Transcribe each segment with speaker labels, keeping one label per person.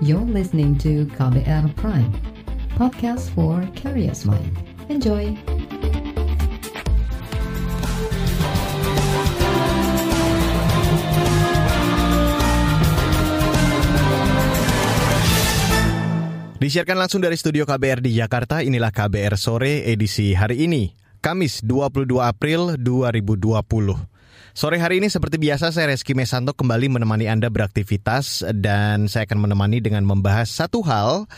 Speaker 1: You're listening to KBR Prime, podcast for curious mind. Enjoy!
Speaker 2: Disiarkan langsung dari studio KBR di Jakarta, inilah KBR Sore edisi hari ini, Kamis 22 April 2020. Sore hari ini seperti biasa saya Reski Mesanto kembali menemani Anda beraktivitas dan saya akan menemani dengan membahas satu hal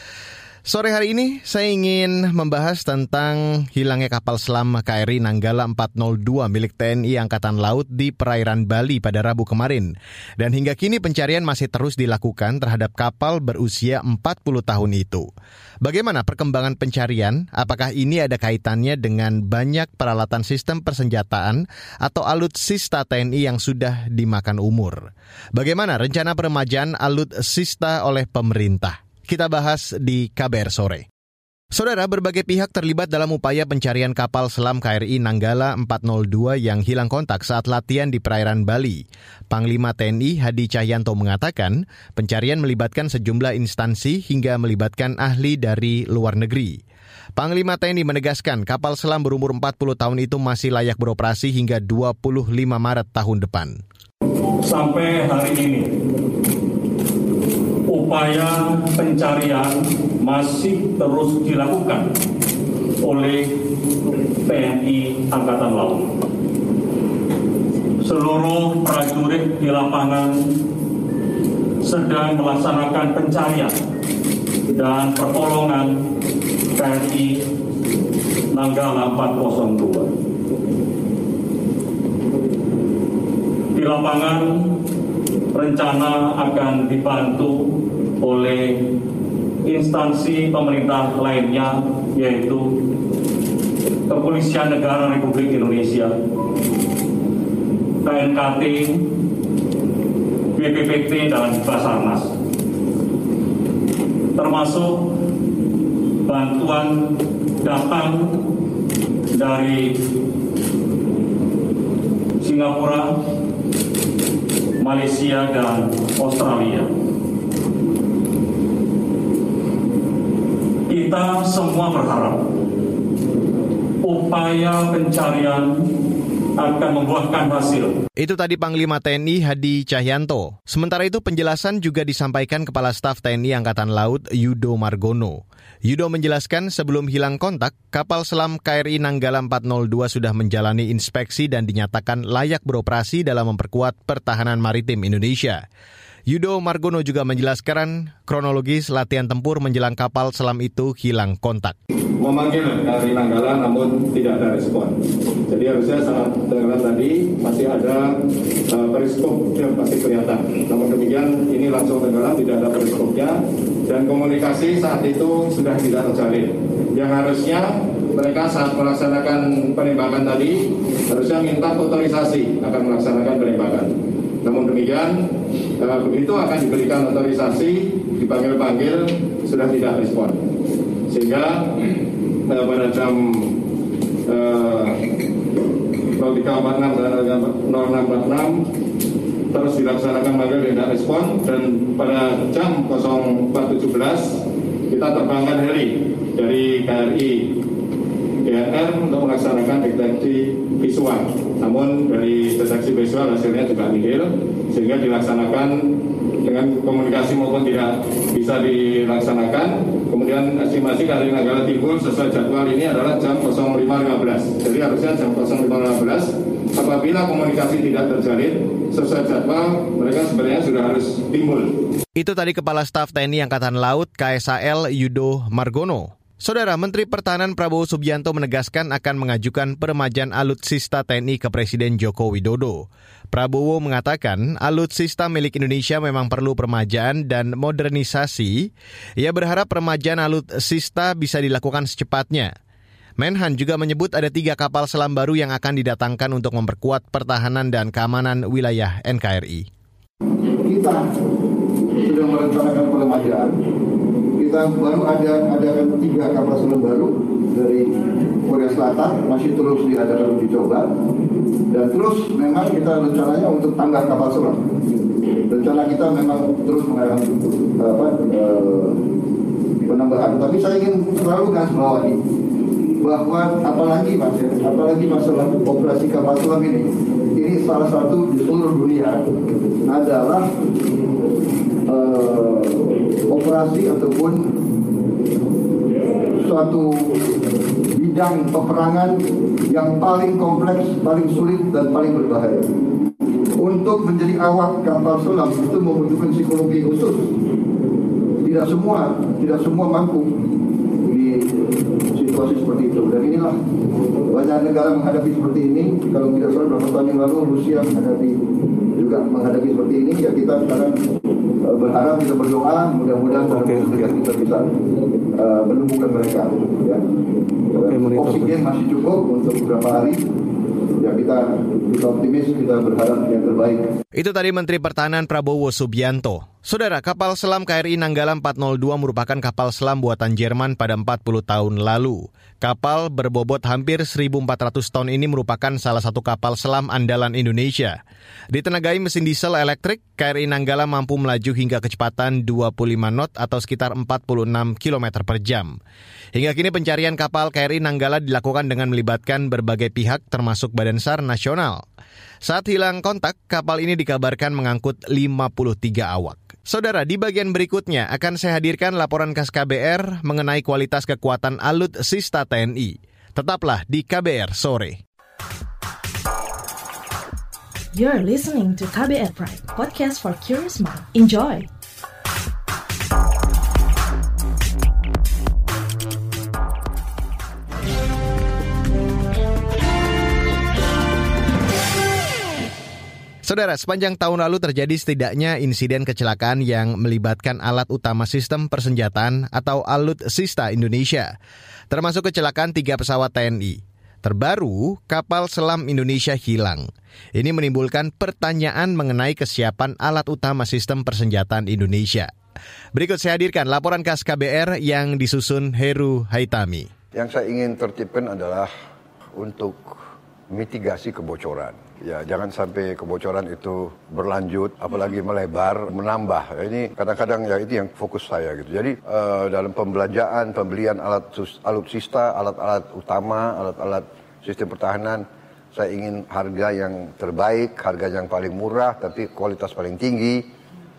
Speaker 2: Sore hari ini saya ingin membahas tentang hilangnya kapal selam KRI Nanggala 402 milik TNI Angkatan Laut di perairan Bali pada Rabu kemarin. Dan hingga kini pencarian masih terus dilakukan terhadap kapal berusia 40 tahun itu. Bagaimana perkembangan pencarian? Apakah ini ada kaitannya dengan banyak peralatan sistem persenjataan atau alutsista TNI yang sudah dimakan umur? Bagaimana rencana peremajaan alutsista oleh pemerintah? Kita bahas di KBR sore. Saudara, berbagai pihak terlibat dalam upaya pencarian kapal selam KRI Nanggala 402 yang hilang kontak saat latihan di perairan Bali. Panglima TNI Hadi Cahyanto mengatakan, pencarian melibatkan sejumlah instansi hingga melibatkan ahli dari luar negeri. Panglima TNI menegaskan kapal selam berumur 40 tahun itu masih layak beroperasi hingga 25 Maret tahun depan.
Speaker 3: Sampai hari ini, upaya pencarian masih terus dilakukan oleh TNI Angkatan Laut. Seluruh prajurit di lapangan sedang melaksanakan pencarian dan pertolongan TNI Nanggala 402. Di lapangan rencana akan dibantu oleh instansi pemerintah lainnya yaitu Kepolisian Negara Republik Indonesia, KNKT, BPPT, dan Basarnas. Termasuk bantuan datang dari Singapura, Malaysia, dan Australia. kita semua berharap upaya pencarian akan membuahkan hasil.
Speaker 2: Itu tadi Panglima TNI Hadi Cahyanto. Sementara itu penjelasan juga disampaikan Kepala Staf TNI Angkatan Laut Yudo Margono. Yudo menjelaskan sebelum hilang kontak, kapal selam KRI Nanggala 402 sudah menjalani inspeksi dan dinyatakan layak beroperasi dalam memperkuat pertahanan maritim Indonesia. Yudo Margono juga menjelaskan kronologis latihan tempur menjelang kapal selam itu hilang kontak.
Speaker 4: Memanggil dari Nanggala namun tidak ada respon. Jadi harusnya saat dengan tadi masih ada uh, periskop yang masih kelihatan. Namun demikian ini langsung tenggelam tidak ada periskopnya dan komunikasi saat itu sudah tidak terjalin. Yang harusnya mereka saat melaksanakan penembakan tadi harusnya minta otorisasi akan melaksanakan penembakan. Namun demikian, uh, begitu akan diberikan otorisasi, dipanggil-panggil, sudah tidak respon. Sehingga jam uh, 0346 dan 0646 terus dilaksanakan manggil tidak respon dan pada jam 0417 kita terbangkan heli dari KRI GNR untuk melaksanakan deteksi visual. Namun dari deteksi visual hasilnya juga nihil, sehingga dilaksanakan dengan komunikasi maupun tidak bisa dilaksanakan. Kemudian estimasi KRI Nanggala Timbul sesuai jadwal ini adalah jam 05.15. Jadi harusnya jam 05.15 apabila komunikasi tidak terjalin sesuai jadwal mereka sebenarnya sudah harus timbul.
Speaker 2: Itu tadi Kepala Staf TNI Angkatan Laut KSAL Yudo Margono. Saudara Menteri Pertahanan Prabowo Subianto menegaskan akan mengajukan peremajaan alutsista TNI ke Presiden Joko Widodo. Prabowo mengatakan alutsista milik Indonesia memang perlu peremajaan dan modernisasi. Ia berharap peremajaan alutsista bisa dilakukan secepatnya. Menhan juga menyebut ada tiga kapal selam baru yang akan didatangkan untuk memperkuat pertahanan dan keamanan wilayah NKRI.
Speaker 5: Kita sudah merencanakan peremajaan kita baru ada adakan tiga kapal selam baru dari Korea Selatan masih terus diadakan uji coba dan terus memang kita rencananya untuk tambah kapal selam rencana kita memang terus mengarah apa uh, penambahan. Tapi saya ingin selalu garis bawahi bahwa apalagi mas, apalagi masalah operasi kapal selam ini, ini salah satu di seluruh dunia adalah uh, operasi ataupun suatu bidang peperangan yang paling kompleks, paling sulit dan paling berbahaya. Untuk menjadi awak kapal selam itu membutuhkan psikologi khusus. Tidak semua, tidak semua mampu di situasi seperti itu. Dan inilah banyak negara menghadapi seperti ini. Kalau tidak salah beberapa tahun yang lalu Rusia menghadapi juga menghadapi seperti ini. Ya kita sekarang uh, berharap kita berdoa mudah-mudahan okay, okay. kita bisa uh, menemukan mereka. Ya. Okay, Oksigen masih cukup untuk beberapa hari ya kita kita optimis kita berharap yang terbaik.
Speaker 2: Itu tadi Menteri Pertahanan Prabowo Subianto. Saudara, kapal selam KRI Nanggala 402 merupakan kapal selam buatan Jerman pada 40 tahun lalu. Kapal berbobot hampir 1.400 ton ini merupakan salah satu kapal selam andalan Indonesia. Ditenagai mesin diesel elektrik, KRI Nanggala mampu melaju hingga kecepatan 25 knot atau sekitar 46 km per jam. Hingga kini pencarian kapal KRI Nanggala dilakukan dengan melibatkan berbagai pihak termasuk Badan SAR Nasional. Saat hilang kontak, kapal ini dikabarkan mengangkut 53 awak. Saudara, di bagian berikutnya akan saya hadirkan laporan khas KBR mengenai kualitas kekuatan alutsista TNI. Tetaplah di KBR sore.
Speaker 6: You're listening to KBR Pride, podcast for curious mind. Enjoy.
Speaker 2: Saudara, sepanjang tahun lalu terjadi setidaknya insiden kecelakaan yang melibatkan alat utama sistem persenjataan atau alutsista Indonesia, termasuk kecelakaan tiga pesawat TNI. Terbaru, kapal selam Indonesia hilang. Ini menimbulkan pertanyaan mengenai kesiapan alat utama sistem persenjataan Indonesia. Berikut saya hadirkan laporan khas KBR yang disusun Heru Haitami.
Speaker 7: Yang saya ingin tertipkan adalah untuk mitigasi kebocoran Ya, jangan sampai kebocoran itu berlanjut, apalagi melebar, menambah. Ini kadang-kadang ya itu yang fokus saya gitu. Jadi uh, dalam pembelanjaan, pembelian alat alutsista, alat-alat utama, alat-alat sistem pertahanan, saya ingin harga yang terbaik, harga yang paling murah, tapi kualitas paling tinggi.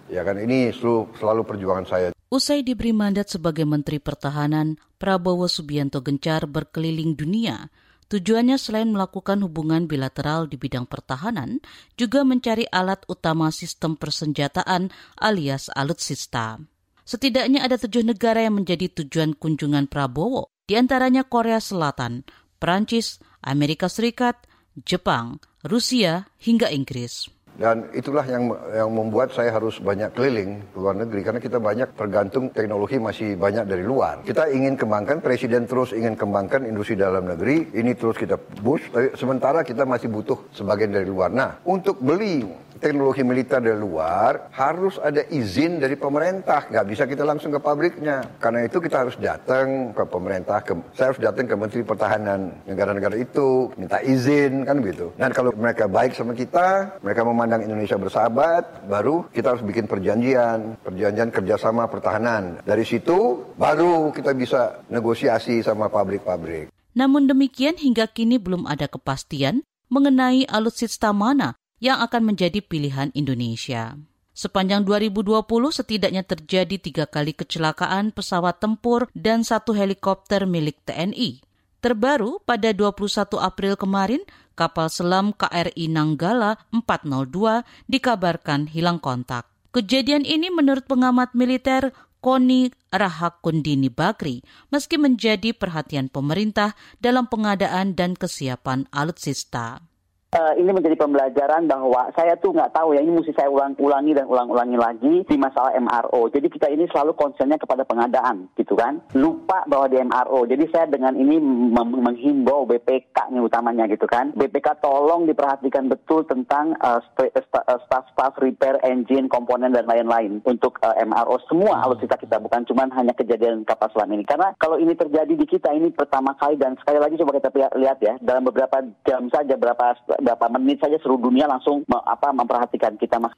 Speaker 7: Ya kan ini selalu, selalu perjuangan saya.
Speaker 8: Usai diberi mandat sebagai Menteri Pertahanan, Prabowo Subianto gencar berkeliling dunia Tujuannya selain melakukan hubungan bilateral di bidang pertahanan, juga mencari alat utama sistem persenjataan alias alutsista. Setidaknya ada tujuh negara yang menjadi tujuan kunjungan Prabowo, di antaranya Korea Selatan, Perancis, Amerika Serikat, Jepang, Rusia, hingga Inggris.
Speaker 7: Dan itulah yang yang membuat saya harus banyak keliling ke luar negeri karena kita banyak tergantung teknologi masih banyak dari luar. Kita ingin kembangkan, presiden terus ingin kembangkan industri dalam negeri, ini terus kita push, sementara kita masih butuh sebagian dari luar. Nah, untuk beli teknologi militer dari luar harus ada izin dari pemerintah. Nggak bisa kita langsung ke pabriknya. Karena itu kita harus datang ke pemerintah. Ke, saya harus datang ke Menteri Pertahanan negara-negara itu, minta izin kan gitu. Dan kalau mereka baik sama kita, mereka memandang Indonesia bersahabat, baru kita harus bikin perjanjian, perjanjian kerjasama pertahanan. Dari situ baru kita bisa negosiasi sama pabrik-pabrik.
Speaker 8: Namun demikian hingga kini belum ada kepastian mengenai alutsista mana yang akan menjadi pilihan Indonesia. Sepanjang 2020 setidaknya terjadi tiga kali kecelakaan pesawat tempur dan satu helikopter milik TNI. Terbaru pada 21 April kemarin, kapal selam KRI Nanggala 402 dikabarkan hilang kontak. Kejadian ini menurut pengamat militer Koni Rahakundini Bakri meski menjadi perhatian pemerintah dalam pengadaan dan kesiapan alutsista
Speaker 9: uh, ini menjadi pembelajaran bahwa saya tuh nggak tahu ya ini mesti saya ulang-ulangi dan ulang-ulangi lagi di masalah MRO. Jadi kita ini selalu concernnya kepada pengadaan, gitu kan? Lupa bahwa di MRO. Jadi saya dengan ini menghimbau BPK nih utamanya gitu kan. BPK tolong diperhatikan betul tentang uh, staff-staff repair engine, komponen dan lain-lain untuk uh, MRO semua hmm. alutsista kita bukan cuma hanya kejadian kapal selam ini. Karena kalau ini terjadi di kita ini pertama kali dan sekali lagi coba kita lihat ya dalam beberapa jam saja berapa berapa menit saja seluruh dunia langsung apa memperhatikan kita mas.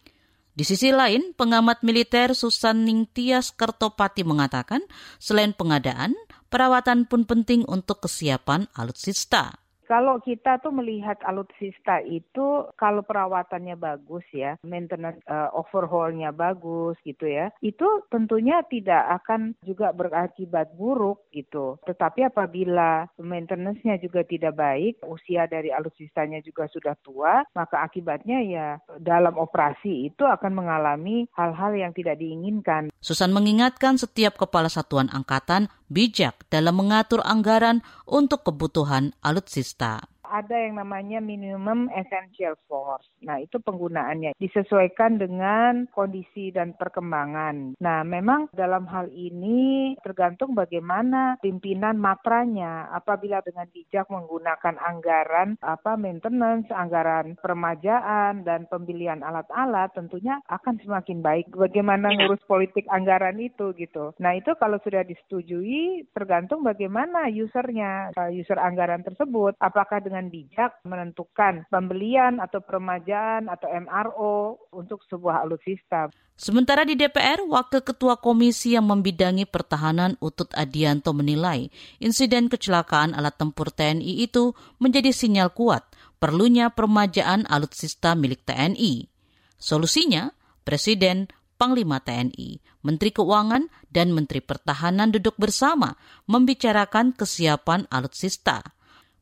Speaker 8: Di sisi lain, pengamat militer Susan Ningtyas Kertopati mengatakan, selain pengadaan, perawatan pun penting untuk kesiapan alutsista.
Speaker 10: Kalau kita tuh melihat alutsista itu kalau perawatannya bagus ya, maintenance uh, overhaulnya bagus gitu ya, itu tentunya tidak akan juga berakibat buruk gitu. Tetapi apabila maintenance-nya juga tidak baik, usia dari alutsistanya juga sudah tua, maka akibatnya ya dalam operasi itu akan mengalami hal-hal yang tidak diinginkan.
Speaker 8: Susan mengingatkan setiap kepala satuan angkatan bijak dalam mengatur anggaran untuk kebutuhan alutsista した。
Speaker 10: Ada yang namanya minimum essential force. Nah, itu penggunaannya disesuaikan dengan kondisi dan perkembangan. Nah, memang dalam hal ini tergantung bagaimana pimpinan matranya apabila dengan bijak menggunakan anggaran apa maintenance, anggaran permajaan dan pembelian alat-alat tentunya akan semakin baik. Bagaimana ngurus politik anggaran itu gitu. Nah, itu kalau sudah disetujui tergantung bagaimana usernya, user anggaran tersebut apakah dengan dengan bijak menentukan pembelian atau peremajaan atau MRO untuk sebuah alutsista.
Speaker 8: Sementara di DPR, Wakil Ketua Komisi yang membidangi pertahanan Utut Adianto menilai insiden kecelakaan alat tempur TNI itu menjadi sinyal kuat perlunya permajaan alutsista milik TNI. Solusinya, Presiden, Panglima TNI, Menteri Keuangan, dan Menteri Pertahanan duduk bersama membicarakan kesiapan alutsista.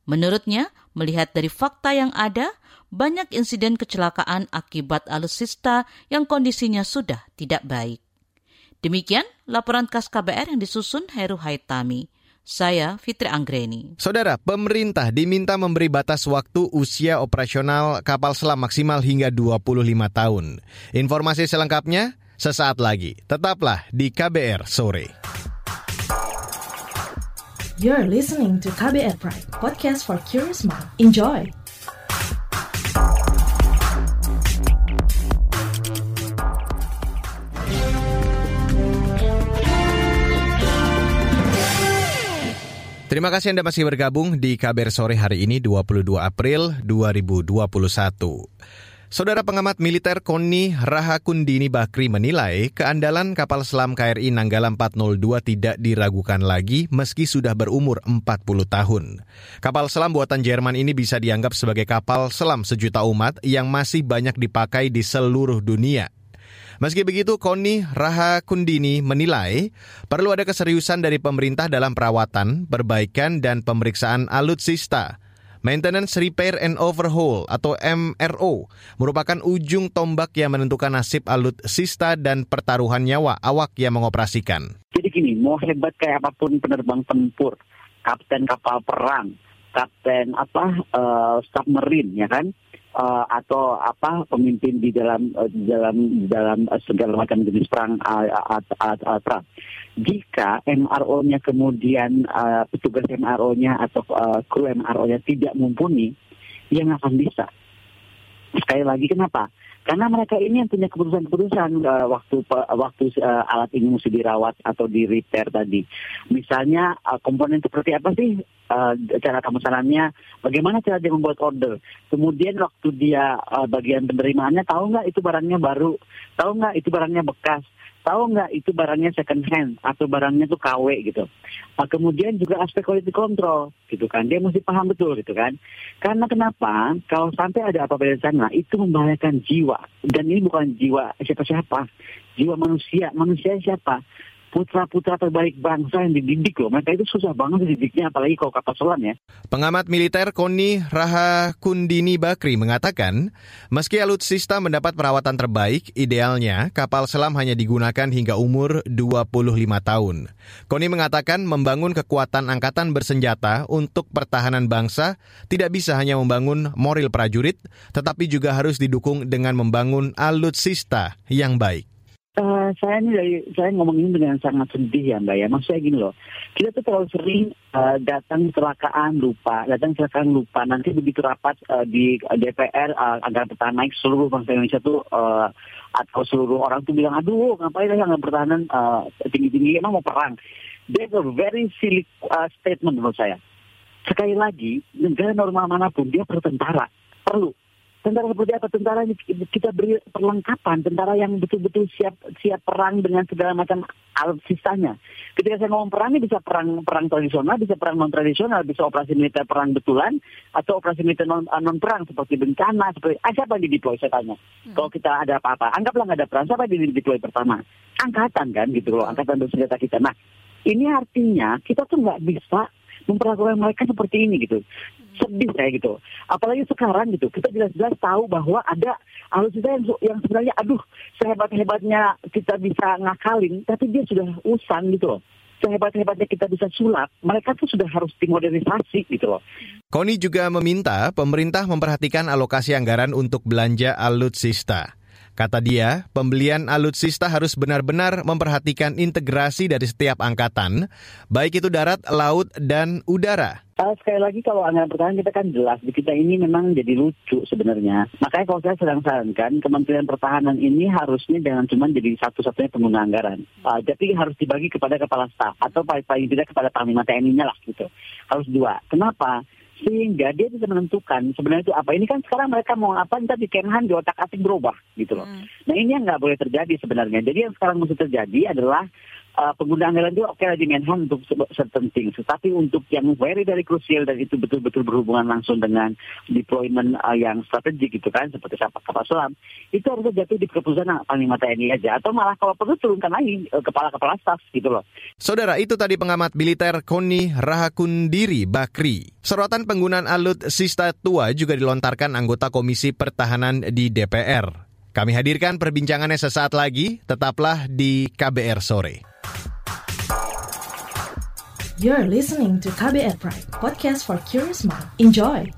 Speaker 8: Menurutnya, melihat dari fakta yang ada, banyak insiden kecelakaan akibat alutsista yang kondisinya sudah tidak baik. Demikian laporan khas KBR yang disusun Heru Haitami. Saya Fitri Anggreni.
Speaker 2: Saudara, pemerintah diminta memberi batas waktu usia operasional kapal selam maksimal hingga 25 tahun. Informasi selengkapnya sesaat lagi. Tetaplah di KBR sore.
Speaker 6: You're listening to KBR Pride, podcast for curious mind. Enjoy!
Speaker 2: Terima kasih Anda masih bergabung di KBR Sore hari ini 22 April 2021. Saudara pengamat militer Koni Rahakundini Bakri menilai keandalan kapal selam KRI Nanggala 402 tidak diragukan lagi meski sudah berumur 40 tahun. Kapal selam buatan Jerman ini bisa dianggap sebagai kapal selam sejuta umat yang masih banyak dipakai di seluruh dunia. Meski begitu, Koni Rahakundini menilai perlu ada keseriusan dari pemerintah dalam perawatan, perbaikan, dan pemeriksaan alutsista Maintenance Repair and Overhaul atau MRO merupakan ujung tombak yang menentukan nasib alutsista dan pertaruhan nyawa awak yang mengoperasikan.
Speaker 9: Jadi gini, mau hebat kayak apa pun penerbang tempur, kapten kapal perang, kapten apa uh, submarine ya kan, uh, atau apa pemimpin di dalam uh, dalam dalam uh, segala macam jenis perang uh, uh, uh, uh, perang. Jika MRO-nya kemudian uh, petugas MRO-nya atau uh, kru MRO-nya tidak mumpuni, yang akan bisa. Sekali lagi kenapa? Karena mereka ini yang punya keputusan-keputusan uh, waktu uh, waktu uh, alat ini mesti dirawat atau di repair tadi. Misalnya uh, komponen seperti apa sih uh, cara pemesanannya, bagaimana cara dia membuat order. Kemudian waktu dia uh, bagian penerimaannya tahu nggak itu barangnya baru, tahu nggak itu barangnya bekas tahu nggak itu barangnya second hand atau barangnya tuh KW gitu. Nah, kemudian juga aspek quality control gitu kan, dia mesti paham betul gitu kan. Karena kenapa? Kalau sampai ada apa-apa di sana, itu membahayakan jiwa. Dan ini bukan jiwa siapa-siapa, jiwa manusia. Manusia siapa? Putra-putra terbaik bangsa yang dididik loh. Mereka itu susah banget dididiknya, apalagi kalau kapal selam ya.
Speaker 2: Pengamat militer Koni Raha Kundini Bakri mengatakan, meski alutsista mendapat perawatan terbaik, idealnya kapal selam hanya digunakan hingga umur 25 tahun. Koni mengatakan membangun kekuatan angkatan bersenjata untuk pertahanan bangsa tidak bisa hanya membangun moral prajurit, tetapi juga harus didukung dengan membangun alutsista yang baik.
Speaker 9: Uh, saya ini dari saya ngomong ini dengan sangat sedih ya mbak ya. Maksudnya gini loh, kita tuh terlalu sering uh, datang kecelakaan lupa, datang kecelakaan lupa. Nanti begitu rapat uh, di DPR uh, agar pertahanan naik seluruh bangsa Indonesia tuh uh, atau seluruh orang tuh bilang, aduh ngapain ya nggak pertahanan uh, tinggi-tinggi emang mau perang. That's a very silly uh, statement menurut saya. Sekali lagi, negara normal mana pun dia perlu tentara, perlu tentara seperti apa? Tentara ini kita beri perlengkapan tentara yang betul-betul siap siap perang dengan segala macam alutsistanya ketika saya ngomong perang ini bisa perang perang tradisional bisa perang non tradisional bisa operasi militer perang betulan atau operasi militer non, non perang seperti bencana seperti ah, siapa yang di deploy saya tanya. Hmm. kalau kita ada apa-apa anggaplah nggak ada perang siapa yang di deploy pertama? Angkatan kan gitu loh angkatan bersenjata kita. Nah ini artinya kita tuh nggak bisa memperlakukan mereka seperti ini gitu sedih saya gitu. Apalagi sekarang gitu, kita jelas-jelas tahu bahwa ada alutsista yang, yang sebenarnya aduh sehebat-hebatnya kita bisa ngakalin, tapi dia sudah usang gitu loh. Sehebat-hebatnya kita bisa sulap, mereka tuh sudah harus dimodernisasi gitu loh.
Speaker 2: Koni juga meminta pemerintah memperhatikan alokasi anggaran untuk belanja alutsista. Kata dia, pembelian alutsista harus benar-benar memperhatikan integrasi dari setiap angkatan, baik itu darat, laut, dan udara.
Speaker 9: Uh, sekali lagi kalau anggaran pertahanan kita kan jelas di kita ini memang jadi lucu sebenarnya. Makanya kalau saya sedang sarankan Kementerian Pertahanan ini harusnya jangan cuma jadi satu-satunya pengguna anggaran. Uh, tapi harus dibagi kepada kepala staf atau paling tidak kepada panglima TNI-nya lah gitu. Harus dua. Kenapa? Sehingga dia bisa menentukan sebenarnya itu apa. Ini kan sekarang mereka mau apa, entah di Kemhan di otak atik berubah gitu loh. Hmm. Nah ini yang nggak boleh terjadi sebenarnya. Jadi yang sekarang mesti terjadi adalah uh, pengguna anggaran itu oke okay, di Menhan untuk certain things, tetapi untuk yang very dari krusial dan itu betul-betul berhubungan langsung dengan deployment uh, yang strategik gitu kan, seperti kapal kapal selam, itu harusnya jatuh di keputusan Panglima TNI aja, atau malah kalau perlu turunkan lagi uh, kepala-kepala staf gitu loh.
Speaker 2: Saudara, itu tadi pengamat militer Koni Rahakundiri Bakri. Sorotan penggunaan alutsista tua juga dilontarkan anggota Komisi Pertahanan di DPR. Kami hadirkan perbincangannya sesaat lagi, tetaplah di KBR Sore.
Speaker 6: You're listening to KBR Pride, podcast for curious mind. Enjoy!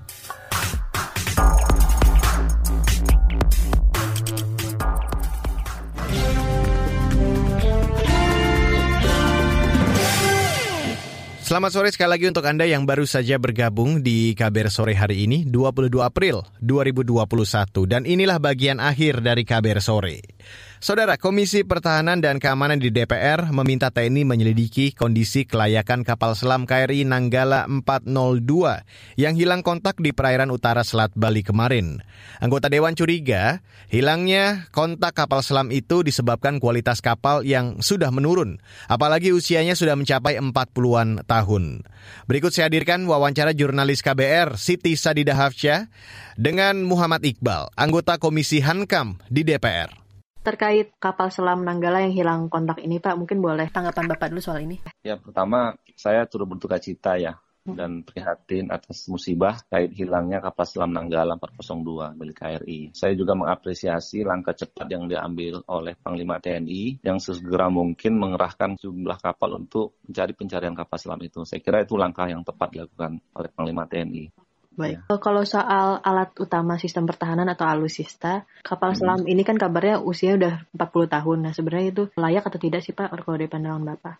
Speaker 2: Selamat sore sekali lagi untuk Anda yang baru saja bergabung di KBR sore hari ini, 22 April 2021. Dan inilah bagian akhir dari KBR sore. Saudara, Komisi Pertahanan dan Keamanan di DPR meminta TNI menyelidiki kondisi kelayakan kapal selam KRI Nanggala 402 yang hilang kontak di perairan utara Selat Bali kemarin. Anggota Dewan curiga, hilangnya kontak kapal selam itu disebabkan kualitas kapal yang sudah menurun, apalagi usianya sudah mencapai 40-an tahun. Berikut saya hadirkan wawancara jurnalis KBR Siti Sadida Hafsyah dengan Muhammad Iqbal, anggota Komisi Hankam di DPR
Speaker 11: terkait kapal selam Nanggala yang hilang kontak ini, Pak, mungkin boleh tanggapan Bapak dulu soal ini.
Speaker 12: Ya, pertama saya turut berduka cita ya hmm. dan prihatin atas musibah kait hilangnya kapal selam Nanggala 402 milik KRI. Saya juga mengapresiasi langkah cepat yang diambil oleh Panglima TNI yang sesegera mungkin mengerahkan jumlah kapal untuk mencari pencarian kapal selam itu. Saya kira itu langkah yang tepat dilakukan oleh Panglima TNI.
Speaker 11: Baik. Ya. Kalau soal alat utama sistem pertahanan atau alusista, kapal hmm. selam ini kan kabarnya usianya udah 40 tahun. Nah, sebenarnya itu layak atau tidak sih Pak kalau dari pandangan Bapak?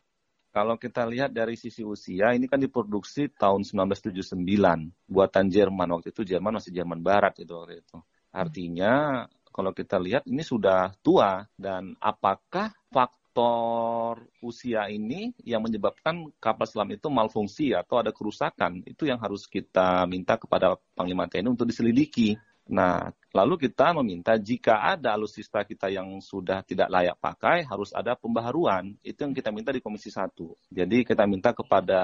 Speaker 12: Kalau kita lihat dari sisi usia, ini kan diproduksi tahun 1979. Buatan Jerman waktu itu Jerman masih Jerman Barat itu waktu itu. Artinya kalau kita lihat ini sudah tua dan apakah faktor faktor usia ini yang menyebabkan kapal selam itu malfungsi atau ada kerusakan itu yang harus kita minta kepada Panglima TNI untuk diselidiki. Nah, lalu kita meminta jika ada alutsista kita yang sudah tidak layak pakai, harus ada pembaharuan. Itu yang kita minta di Komisi 1. Jadi kita minta kepada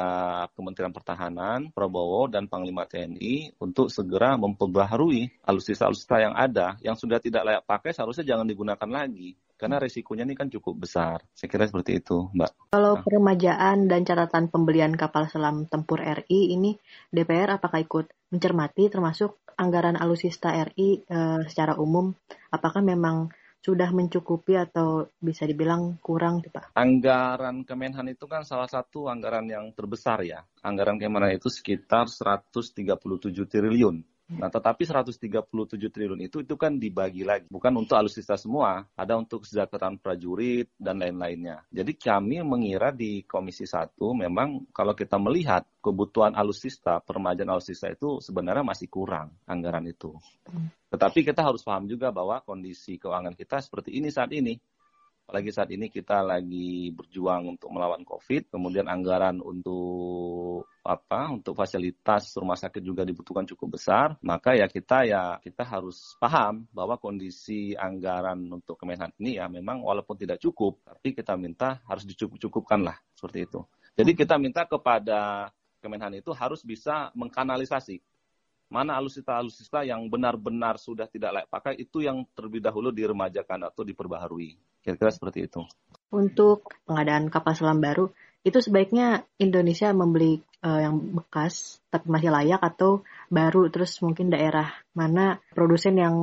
Speaker 12: Kementerian Pertahanan, Prabowo, dan Panglima TNI untuk segera memperbaharui alutsista-alutsista yang ada, yang sudah tidak layak pakai seharusnya jangan digunakan lagi karena resikonya ini kan cukup besar. Saya kira seperti itu, Mbak.
Speaker 11: Kalau nah. peremajaan dan catatan pembelian kapal selam tempur RI ini DPR apakah ikut mencermati termasuk anggaran alusista RI e, eh, secara umum apakah memang sudah mencukupi atau bisa dibilang kurang, Pak?
Speaker 12: Anggaran Kemenhan itu kan salah satu anggaran yang terbesar ya. Anggaran Kemenhan itu sekitar 137 triliun. Nah, tetapi 137 triliun itu itu kan dibagi lagi, bukan untuk alutsista semua, ada untuk kesejahteraan prajurit dan lain-lainnya. Jadi kami mengira di Komisi 1 memang kalau kita melihat kebutuhan alutsista, permajaan alutsista itu sebenarnya masih kurang anggaran itu. Tetapi kita harus paham juga bahwa kondisi keuangan kita seperti ini saat ini. Apalagi saat ini kita lagi berjuang untuk melawan COVID, kemudian anggaran untuk apa untuk fasilitas rumah sakit juga dibutuhkan cukup besar, maka ya kita ya kita harus paham bahwa kondisi anggaran untuk Kemenhan ini ya memang walaupun tidak cukup, tapi kita minta harus dicukup-cukupkan lah seperti itu. Jadi kita minta kepada Kemenhan itu harus bisa mengkanalisasi mana alusista-alusista yang benar-benar sudah tidak layak pakai itu yang terlebih dahulu diremajakan atau diperbaharui. Kira-kira seperti itu.
Speaker 11: Untuk pengadaan kapal selam baru, itu sebaiknya Indonesia membeli uh, yang bekas tapi masih layak atau baru terus mungkin daerah mana produsen yang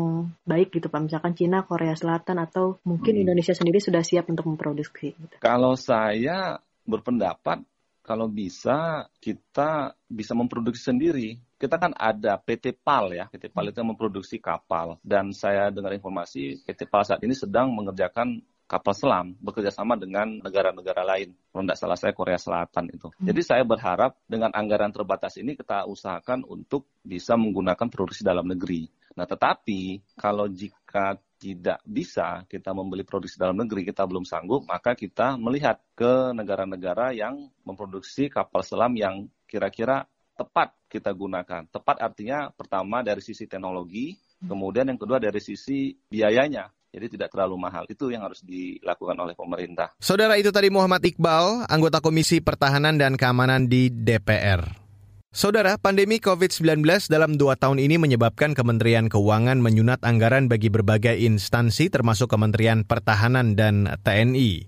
Speaker 11: baik gitu Pak misalkan Cina, Korea Selatan atau mungkin hmm. Indonesia sendiri sudah siap untuk memproduksi gitu.
Speaker 12: Kalau saya berpendapat kalau bisa kita bisa memproduksi sendiri. Kita kan ada PT PAL ya, PT PAL itu memproduksi kapal dan saya dengar informasi PT PAL saat ini sedang mengerjakan kapal selam bekerja sama dengan negara-negara lain. Kalau tidak salah saya Korea Selatan itu. Hmm. Jadi saya berharap dengan anggaran terbatas ini kita usahakan untuk bisa menggunakan produksi dalam negeri. Nah tetapi kalau jika tidak bisa kita membeli produksi dalam negeri, kita belum sanggup, maka kita melihat ke negara-negara yang memproduksi kapal selam yang kira-kira tepat kita gunakan. Tepat artinya pertama dari sisi teknologi, hmm. kemudian yang kedua dari sisi biayanya. Jadi tidak terlalu mahal. Itu yang harus dilakukan oleh pemerintah.
Speaker 2: Saudara itu tadi Muhammad Iqbal, anggota Komisi Pertahanan dan Keamanan di DPR. Saudara, pandemi COVID-19 dalam dua tahun ini menyebabkan Kementerian Keuangan menyunat anggaran bagi berbagai instansi termasuk Kementerian Pertahanan dan TNI.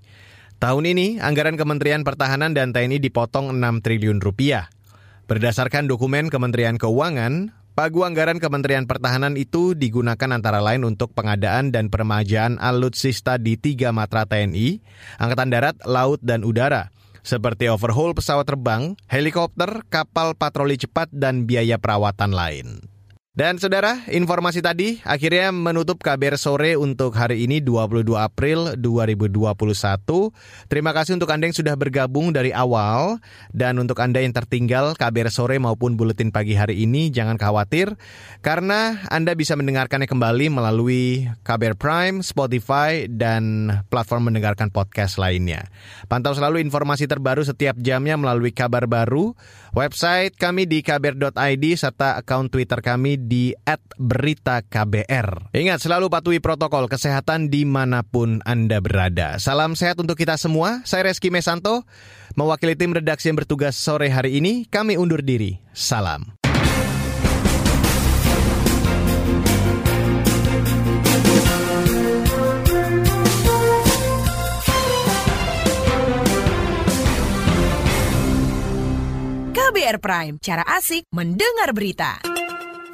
Speaker 2: Tahun ini, anggaran Kementerian Pertahanan dan TNI dipotong 6 triliun rupiah. Berdasarkan dokumen Kementerian Keuangan, Pagu anggaran Kementerian Pertahanan itu digunakan antara lain untuk pengadaan dan peremajaan alutsista di tiga matra TNI, Angkatan Darat, Laut, dan Udara, seperti overhaul pesawat terbang, helikopter, kapal patroli cepat, dan biaya perawatan lain. Dan saudara, informasi tadi akhirnya menutup KBR sore untuk hari ini 22 April 2021. Terima kasih untuk Anda yang sudah bergabung dari awal dan untuk Anda yang tertinggal KBR sore maupun buletin pagi hari ini jangan khawatir karena Anda bisa mendengarkannya kembali melalui KBR Prime, Spotify dan platform mendengarkan podcast lainnya. Pantau selalu informasi terbaru setiap jamnya melalui kabar baru, website kami di kbr.id serta akun Twitter kami di @beritaKBR. Ingat selalu patuhi protokol kesehatan di mana pun Anda berada. Salam sehat untuk kita semua. Saya Reski Mesanto, mewakili tim redaksi yang bertugas sore hari ini. Kami undur diri. Salam.
Speaker 6: KBR Prime, cara asik mendengar berita.